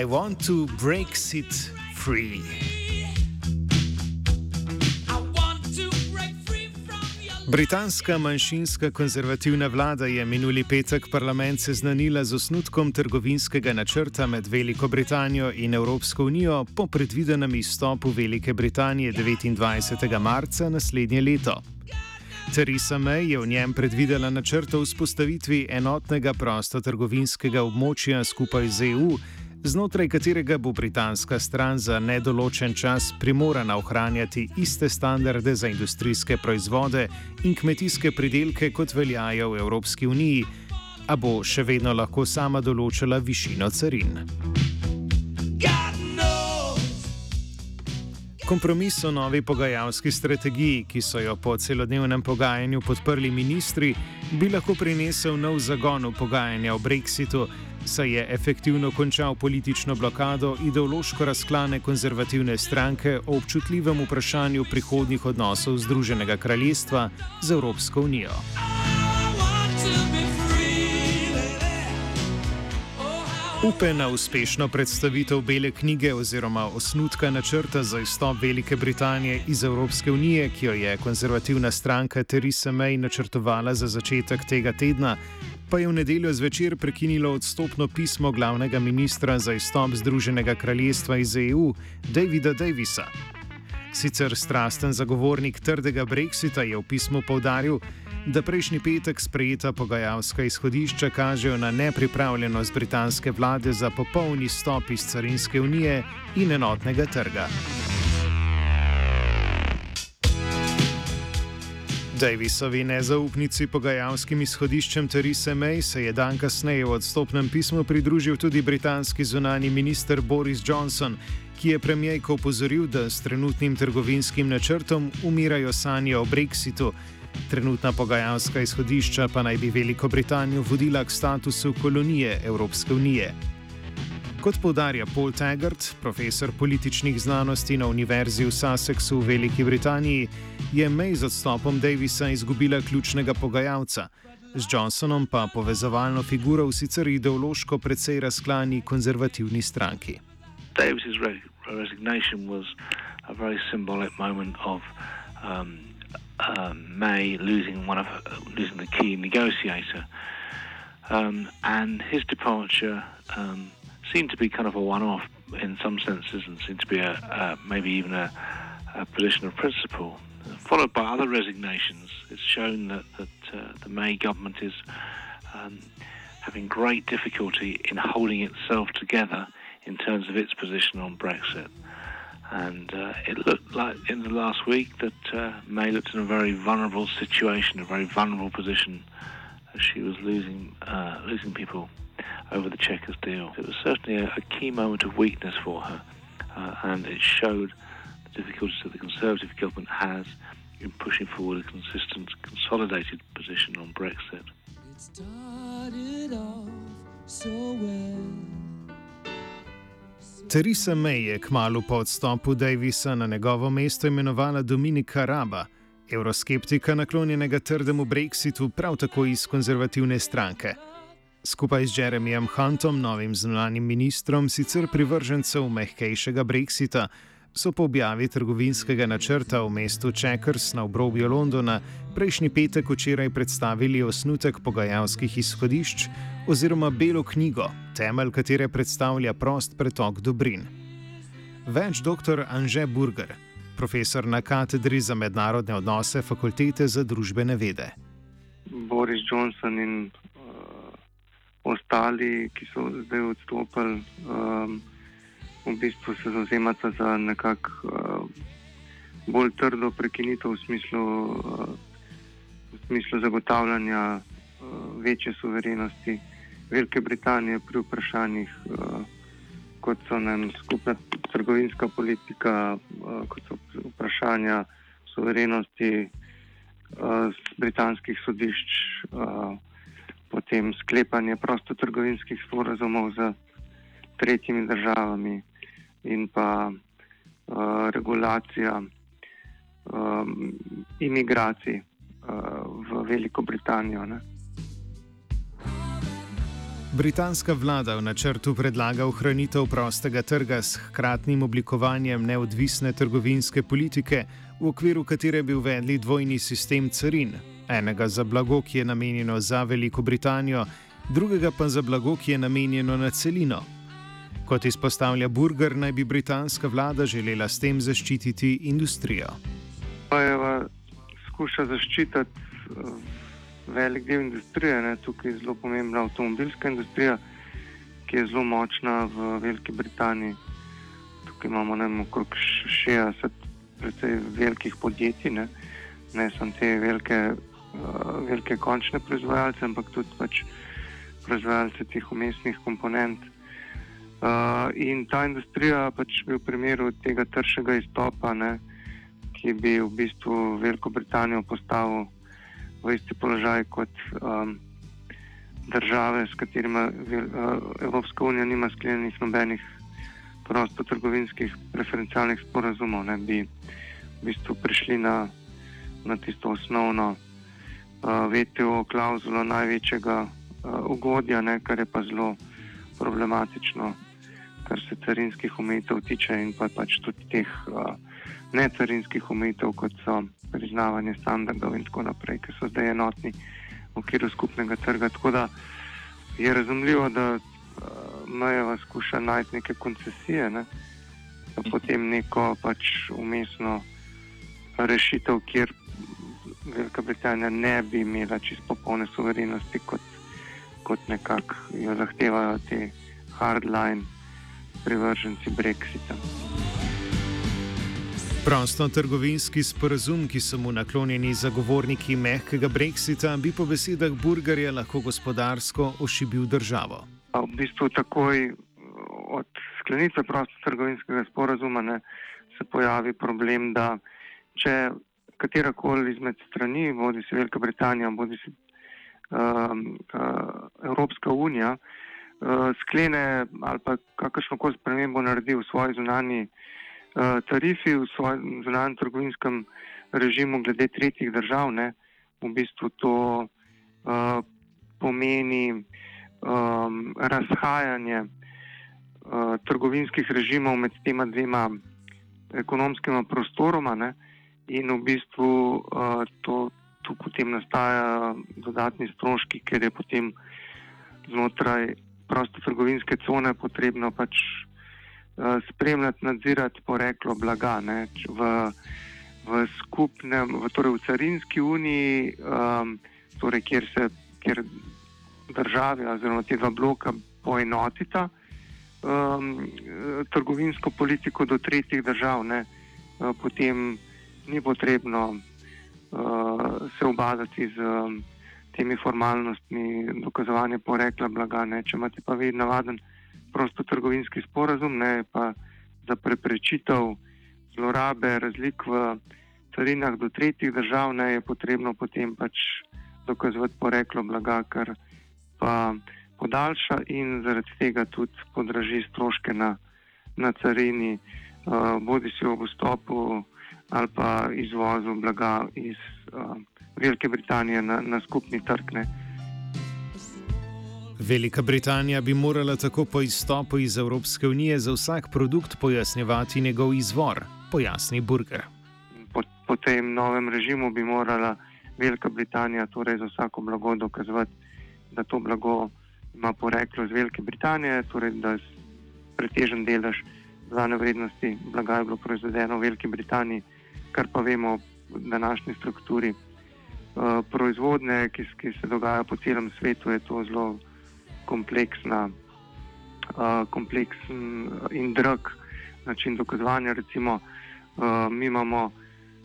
I want to break it free. Britanska manjšinska konzervativna vlada je minuli petek parlament seznanila z osnutkom trgovinskega načrta med Veliko Britanijo in Evropsko unijo po predvidenem izstopu Velike Britanije 29. marca naslednje leto. Theresa May je v njem predvidela načrt o vzpostavitvi enotnega prostotrgovinskega območja skupaj z EU, znotraj katerega bo britanska stran za nedoločen čas primorana ohranjati iste standarde za industrijske proizvode in kmetijske pridelke, kot veljajo v Evropski uniji, a bo še vedno lahko sama določila višino carin. Kompromis o novi pogajalski strategiji, ki so jo po celodnevnem pogajanju podprli ministri, bi lahko prinesel nov zagon v pogajanja o brexitu, saj je efektivno končal politično blokado ideološko razklane konzervativne stranke o občutljivem vprašanju prihodnjih odnosov Združenega kraljestva z Evropsko unijo. Upe na uspešno predstavitev Bele knjige oziroma osnutka načrta za izstop Velike Britanije iz Evropske unije, ki jo je konzervativna stranka Theresa May načrtovala za začetek tega tedna, pa je v nedeljo zvečer prekinilo odstopno pismo glavnega ministra za izstop Združenega kraljestva iz EU, Davida Davisa. Sicer strasten zagovornik trdega brexita je v pismu povdaril, da prejšnji petek sprejeta pogajalska izhodišča kažejo na nepripravljenost britanske vlade za popolni stop iz carinske unije in enotnega trga. Davisovi nezaupnici pogajalskim izhodiščem Theresa May se je dan kasneje v odstopnem pismu pridružil tudi britanski zunani minister Boris Johnson, ki je premijejko upozoril, da s trenutnim trgovinskim načrtom umirajo sanje o brexitu. Trenutna pogajalska izhodišča pa naj bi Veliko Britanijo vodila k statusu kolonije Evropske unije. Kot povdarja Paul Taggart, profesor političnih znanosti na Univerzi v Sussexu v Veliki Britaniji, je May z odstopom Davisa izgubila ključnega pogajalca, z Johnsonom pa povezovalno figuro v sicer ideološko precej razklani konzervativni stranki. Davis's resignation was a very symbolic moment of um, um, May losing one of losing the key negotiator, um, and his departure um, seemed to be kind of a one-off in some senses, and seemed to be a, a maybe even a, a, position of principle. Followed by other resignations, it's shown that, that uh, the May government is um, having great difficulty in holding itself together in terms of its position on Brexit. And uh, it looked like in the last week that uh, May looked in a very vulnerable situation, a very vulnerable position, as she was losing uh, losing people over the Chequers deal. It was certainly a, a key moment of weakness for her, uh, and it showed the difficulties that the Conservative government has in pushing forward a consistent, consolidated position on Brexit. Theresa May je kmalo po odstopu Davisa na njegovo mesto imenovala Dominika Raba, evroskeptika naklonjenega trdemu Brexitu, prav tako iz konzervativne stranke. Skupaj z Jeremijem Huntom, novim zunanjim ministrom, sicer privržencev mehkejšega Brexita, so po objavi trgovinskega načrta v mestu Checkers na obrobju Londona prejšnji petek včeraj predstavili osnutek pogajalskih izhodišč oziroma belo knjigo, temelj katere predstavlja prost pretok dobrin. Več dr. Anže Burger, profesor na katedri za mednarodne odnose Fakultete za družbene vede. Boris Johnson in ostali, ki so zdaj odstopili. Um, v bistvu se zauzemata za nekako uh, bolj trdo prekinitev v smislu, uh, v smislu zagotavljanja uh, večje suverenosti Velike Britanije pri vprašanjih, uh, kot so nam skupna trgovinska politika, uh, kot so vprašanja suverenosti uh, britanskih sodišč, uh, potem sklepanje prostotrgovinskih sporazumov z tretjimi državami in pa uh, regulacija um, imigracij uh, v Veliko Britanijo. Ne. Britanska vlada v načrtu predlaga ohranitev prostega trga s hkratnim oblikovanjem neodvisne trgovinske politike, v okviru katere bi uvedli dvojni sistem carin, enega za blago, ki je namenjeno za Veliko Britanijo, drugega pa za blago, ki je namenjeno na celino, Kot izpostavlja Burger, naj bi britanska vlada želela s tem zaščititi industrijo. Pajeva skuša zaščititi uh, velik del industrije, ne? tukaj je zelo pomembna avtomobilska industrija, ki je zelo močna v Veliki Britaniji. Tukaj imamo vem, okrog 60 precej velikih podjetij, ne, ne samo te velike, velike končne proizvajalce, ampak tudi pač proizvajalce teh umestnih komponent. Uh, in ta industrija pač bi v primeru tega tršega izstopa, ne, ki bi v bistvu Veliko Britanijo postavil v isti položaj kot um, države, s katerimi uh, Evropska unija nima sklenjenih nobenih prostotrgovinskih preferencialnih sporazumov, ne, bi v bistvu prišli na, na tisto osnovno uh, VTO klauzulo največjega uh, ugodja, ne, kar je pa zelo problematično kar se carinskih omejitev tiče, in pa pač tudi teh uh, necarinskih omejitev, kot so priznavanje standardov in tako naprej, ki so zdaj enotni v okviru skupnega trga. Tako da je razumljivo, da Majeva skuša najti neke koncesije, ne? potem neko pač umestno rešitev, kjer Velika Britanija ne bi imela čisto popolne suverenosti, kot, kot nekako jo zahtevajo te hardline privrženci Brexita. Prosto-trgovinski sporazum, ki so mu naklonjeni zagovorniki mehkega Brexita, bi po besedah Burgerja lahko gospodarsko ošibil državo. V bistvu takoj od sklenitve prosto-trgovinskega sporazuma ne, se pojavi problem, da če katerakoli izmed strani, bodi si Velika Britanija, bodi si uh, uh, Evropska unija, uh, uh, sklene ali pa kakršno koli spremembo naredi v svoji zunanji uh, tarifi, v svojem zunanjem trgovinskem režimu glede tretjih držav, ne, v bistvu to uh, pomeni um, razhajanje uh, trgovinskih režimov med tema dvema ekonomskima prostoroma ne, in v bistvu uh, to. Tu potem nastajajo dodatni stroški, ker je potem znotraj prostotrgovinske cone potrebno pač uh, spremljati, nadzirati poreklo blaga. Ne, v, v skupnem, v, torej v carinski uniji, um, torej kjer se kjer države oziroma te dva bloka poenotita um, trgovinsko politiko do tretjih držav, ne, potem ni potrebno uh, se obadati z. Um, temi formalnostmi dokazovanja porekla blaga. Ne. Če imate pa vi navaden prostotrgovinski sporazum, ne, pa za preprečitev zlorabe razlik v carinah do tretjih držav, ne, je potrebno potem pač dokazovati poreklo blaga, kar pa podaljša in zaradi tega tudi podraži stroške na, na carini, uh, bodi si ob vstopu ali pa izvozu blaga iz uh, Velike Britanije na, na skupni trg. Ne. Velika Britanija bi morala tako po izstopu iz Evropske unije za vsak produkt pojasnjevati njegov izvor, pojasni Burger. Po, po tem novem režimu bi morala Velika Britanija torej za vsako blago dokazovati, da to blago ima poreklo iz Velike Britanije, torej da pretežen delež zvane vrednosti blaga je bilo proizvedeno v Veliki Britaniji, kar pa vemo v današnji strukturi uh, proizvodne, ki, ki se dogaja po celem svetu, je to zelo kompleksna, uh, kompleksen in drag način dokazovanja. Recimo, uh, mi imamo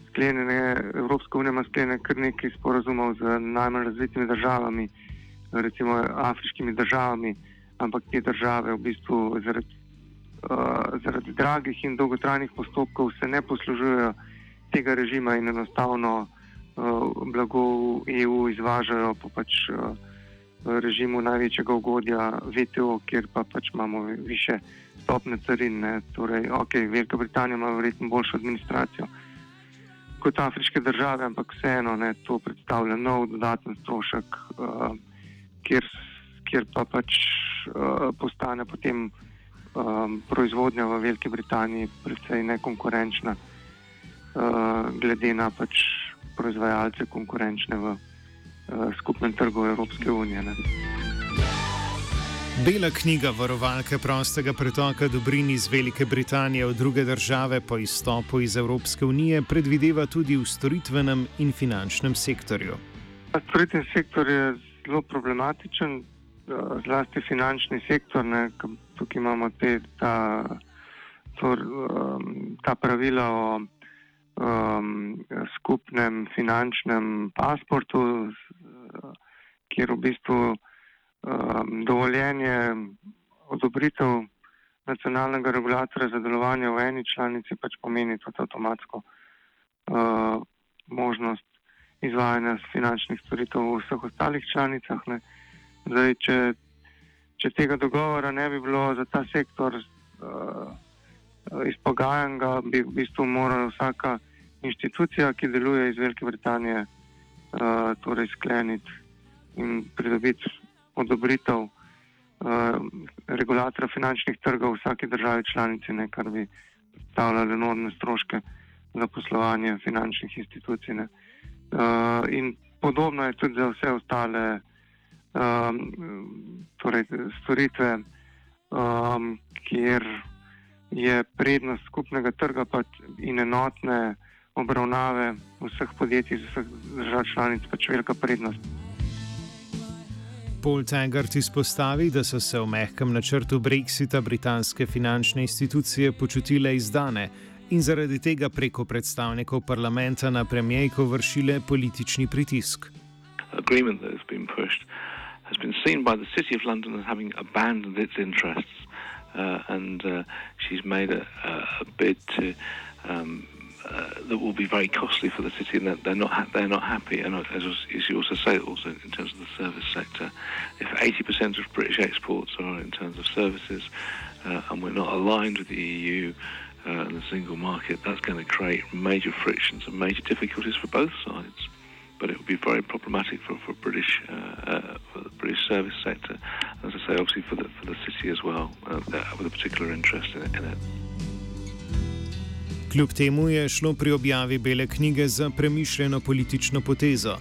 sklenjene, Evropska unija ima sklenjene kar nekaj sporazumov z najmanj razvitimi državami, recimo afriškimi državami, ampak te države v bistvu zaradi, uh, zaradi dragih in dolgotrajnih postopkov se ne poslužujejo tega režima in enostavno uh, blago v EU izvažajo po pač. Uh, režimu največjega ugodja VTO, kjer pa pač imamo više stopne carine. Torej, ok, Velika Britanija ima verjetno boljšo administracijo kot afriške države, ampak vseeno ne, to predstavlja nov dodaten strošek, uh, kjer, kjer pa pač uh, postane potem um, proizvodnja v Veliki Britaniji precej nekonkurenčna, uh, glede na pač proizvajalce konkurenčne v uh, skupnem trgu Evropske unije. Ne. Bela knjiga varovalke prostega pretoka dobrin iz Velike Britanije v druge države po izstopu iz Evropske unije predvideva tudi v storitvenem in finančnem sektorju. Storitveni sektor je zelo problematičen, eh, zlasti finančni sektor. Ne, tukaj imamo te, ta, to, ta pravila o um, skupnem finančnem pasportu, kjer v bistvu um, dovoljenje odobritev nacionalnega regulatorja za delovanje v eni članici pač pomeni tudi avtomatsko uh, možnost izvajanja finančnih storitev v vseh ostalih članicah. Zdaj, če, če tega dogovora ne bi bilo za ta sektor uh, izpogajanega, bi v bistvu morala vsaka inštitucija, ki deluje iz Velike Britanije, uh, torej skleniti in pridobiti odobritev uh, regulatora finančnih trgov v vsaki državi članici, ne, kar bi predstavljalo enormne stroške za poslovanje finančnih institucij. Uh, in podobno je tudi za vse ostale um, torej, storitve, um, kjer je prednost skupnega trga in enotne obravnave vseh podjetij, vseh držav članic pač velika prednost. Paul Taggart izpostavi, da so se v mehkem načrtu Brexita britanske finančne institucije počutile izdane in zaradi tega preko predstavnikov parlamenta na premijejko vršile politični pritisk. Agreement that has been pushed has been seen by the City of London as having abandoned its interests, and uh, she's made a, a bid to um, uh, that will be very costly for the city, and they're not ha- they're not happy. And as, as, you also say, also in terms of the service sector, if 80% of British exports are in terms of services, uh, and we're not aligned with the EU uh, and the single market, that's going to create major frictions and major difficulties for both sides. But it would be very problematic for, for British uh, uh, for the British service sector, as I say, obviously for the for the city as well, with a particular interest in, in it. Kljub temu je šlo pri objavi Bele knjige za premišljeno politično potezo.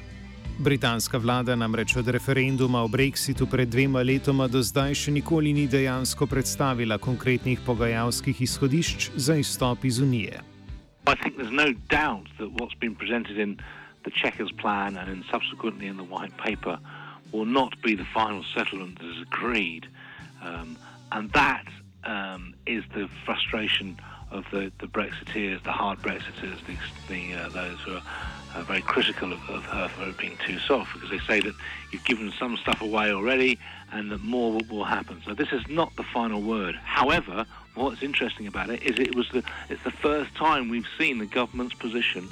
Britanska vlada namreč od referenduma o Brexitu pred dvema letoma do zdaj še nikoli ni dejansko predstavila konkretnih pogajalskih izhodišč za izstop iz Unije. I think there's no doubt that what's been presented in the Checkers plan and in subsequently in the white paper will not be the final settlement that is agreed. Um, and that um, is the frustration of the, the Brexiteers, the hard Brexiteers, the, the uh, those who are uh, very critical of, of, her for being too soft, because they say that you've given some stuff away already and that more will, will happen. So this is not the final word. However, what's interesting about it is it was the it's the first time we've seen the government's position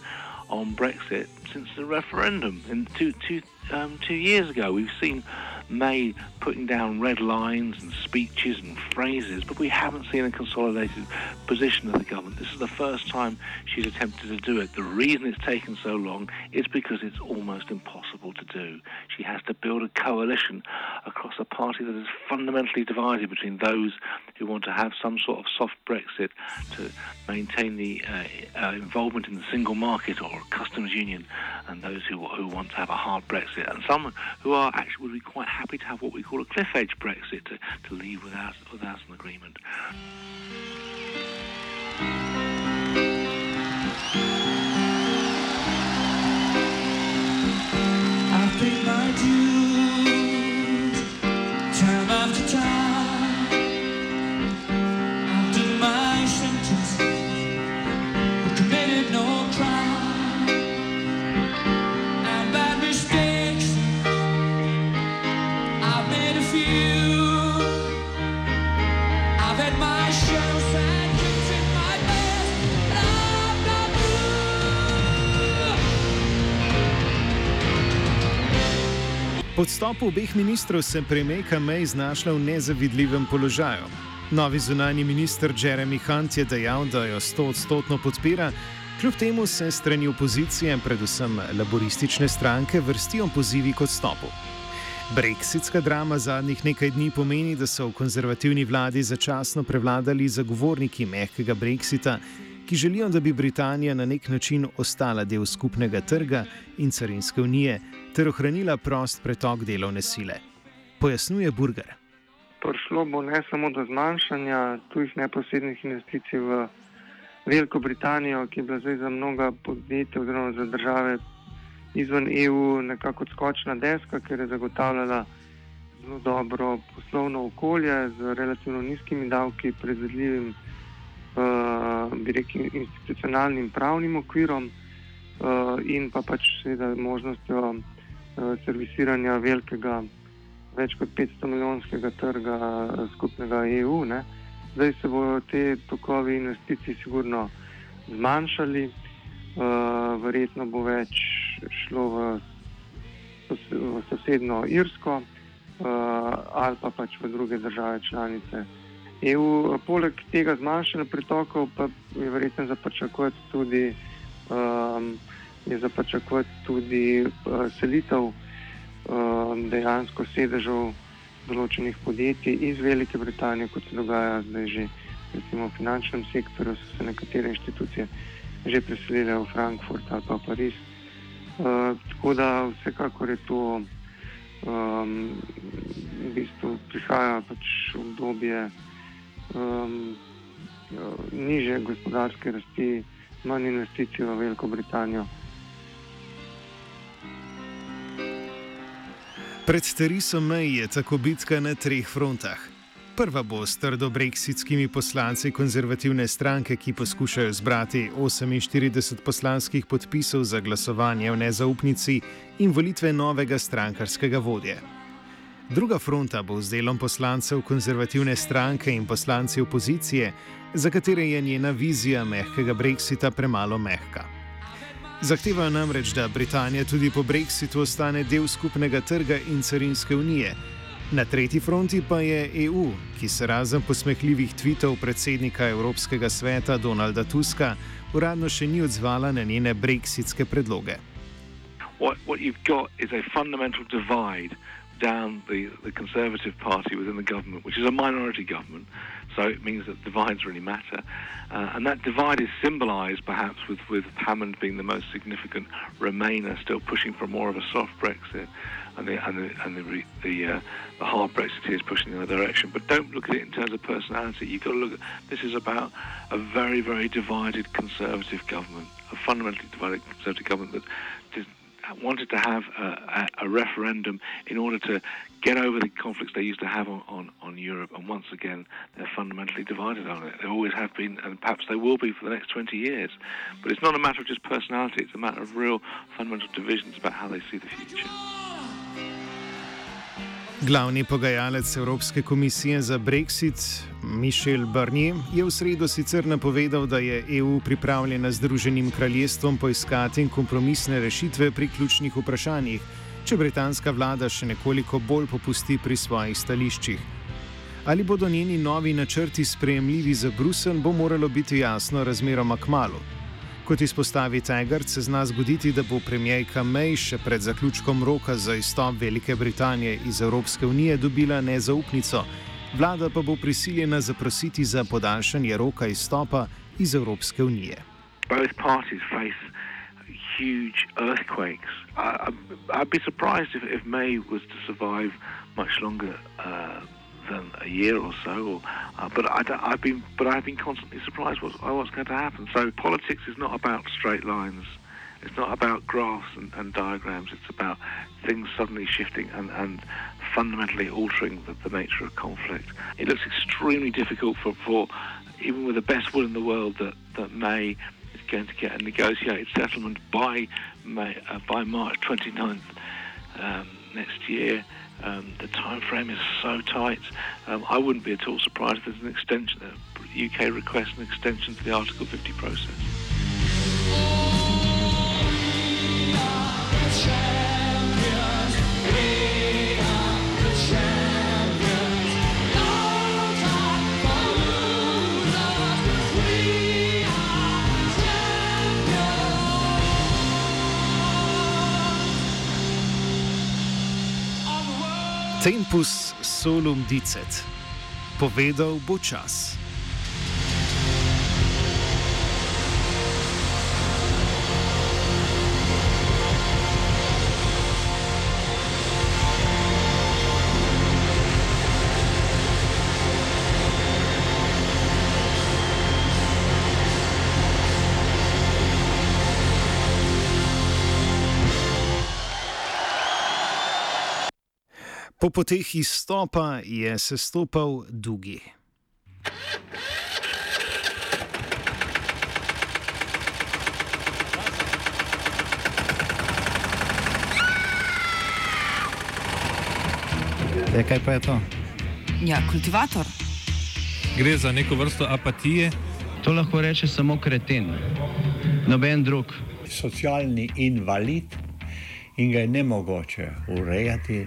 on Brexit since the referendum in two, two, um, two years ago. We've seen May putting down red lines and speeches and phrases, but we haven't seen a consolidated position of the government. This is the first time she's attempted to do it. The reason it's taken so long is because it's almost impossible to do. She has to build a coalition across a party that is fundamentally divided between those who want to have some sort of soft Brexit to maintain the uh, uh, involvement in the single market or customs union, and those who, who want to have a hard Brexit, and some who are actually would be quite happy to have what we call a cliff edge Brexit to, to leave without without an agreement. Odstopu obeh ministrov se premijejka May znašla v nezavidljivem položaju. Novi zunani minister Jeremy Hunt je dejal, da jo sto odstotno podpira, kljub temu se strani opozicije, predvsem laboristične stranke, vrstijo pozivi k odstopu. Brexitska drama zadnjih nekaj dni pomeni, da so v konzervativni vladi začasno prevladali zagovorniki mehkega Brexita, ki želijo, da bi Britanija na nek način ostala del skupnega trga in carinske unije ter ohranila prost pretok delovne sile. Pojasnjuje Burger. Prišlo bo ne samo do zmanjšanja tujih neposrednih investicij v Veliko Britanijo, ki je bila zdaj za mnoga podjetja oziroma za države izven EU nekako skočna deska, ker je zagotavljala zelo dobro poslovno okolje z relativno nizkimi davki, predvidljivim, bi rekel, institucionalnim pravnim okvirom uh, in pa pač seveda možnostjo uh, servisiranja velikega, več kot 500 milijonskega trga skupnega EU. Ne. Zdaj se bodo te tokovi investicij sigurno zmanjšali, verjetno bo več šlo v, v sosedno Irsko ali pa pač v druge države članice EU. Poleg tega zmanjšanja pretokov pa je verjetno za pričakovati tudi, um, je za pričakovati tudi uh, selitev um, dejansko sedežev določenih podjetij iz Velike Britanije, kot se dogaja zdaj že recimo v finančnem sektorju, so se nekatere inštitucije že preselile v Frankfurt ali pa v Pariz. Uh, tako da vsekakor je to um, v bistvu prihaja pač obdobje um, niže gospodarske rasti, manj investicij v Veliko Britanijo. Pred Teriso May je tako bitka na treh frontah. Prva bo s trdo brexitskimi poslanci konzervativne stranke, ki poskušajo zbrati 48 poslanskih podpisov za glasovanje o nezaupnici in volitve novega strankarskega vodje. Druga fronta bo z delom poslancev konzervativne stranke in poslanci opozicije, za katere je njena vizija mehkega brexita premalo mehka. Zahtevajo namreč, da Britanija tudi po brexitu ostane del skupnega trga in carinske unije. Na tretji fronti pa je EU, ki se razen posmehljivih tvitev predsednika Evropskega sveta Donalda Tuska uradno še ni odzvala na njene brexitske predloge. what, what you've got is a fundamental divide down the, the Conservative Party within the government, which is a minority government, so it means that divides really matter. Uh, and that divide is symbolised perhaps with, with Hammond being the most significant Remainer, still pushing for more of a soft Brexit, and the, and the, and the, the, uh, the hard Brexiteers pushing in the other direction. But don't look at it in terms of personality. You've got to look at this is about a very, very divided Conservative government, a fundamentally divided Conservative government that wanted to have a, a, referendum in order to get over the conflicts they used to have on, on, on Europe. And once again, they're fundamentally divided on it. They always have been, and perhaps they will be for the next 20 years. But it's not a matter of just personality, it's a matter of real fundamental divisions about how they see the future. Glavni pogajalec Evropske komisije za Brexit, Mišel Barnier, je v sredo sicer napovedal, da je EU pripravljena z Združenim kraljestvom poiskati kompromisne rešitve pri ključnih vprašanjih, če britanska vlada še nekoliko bolj popusti pri svojih stališčih. Ali bodo njeni novi načrti sprejemljivi za Bruselj, bo moralo biti jasno razmeroma k malu. Kot izpostavi Tegart, se zna zgoditi, da bo premijejka May še pred zaključkom roka za izstop Velike Britanije iz Evropske unije dobila nezaupnico, vlada pa bo prisiljena zaprositi za podaljšanje roka izstopa iz Evropske unije. both parties face huge earthquakes. I, I- I'd be surprised if, if May was to survive much longer uh, than a year or so. Or, uh, but I I've been, but I've been constantly surprised what's, by what's going to happen. So politics is not about straight lines. It's not about graphs and, and diagrams. It's about things suddenly shifting and, and fundamentally altering the, the nature of conflict. It looks extremely difficult for, for even with the best will in the world that, that May is going to get a negotiated settlement by May, uh, by March 29th um, next year. Um, the time frame is so tight. Um, I wouldn't be at all surprised if there's an extension. UK request an extension to the Article 50 process. Tempus solum dicet. Povedal bo čas. Po poteh izstopa je sestopal Dugi. Ja, kaj pa je to? Ja, kultivator. Gre za neko vrsto apatije. To lahko reče samo kreten, noben drug. Socialni invalid in ga je ne mogoče urejati.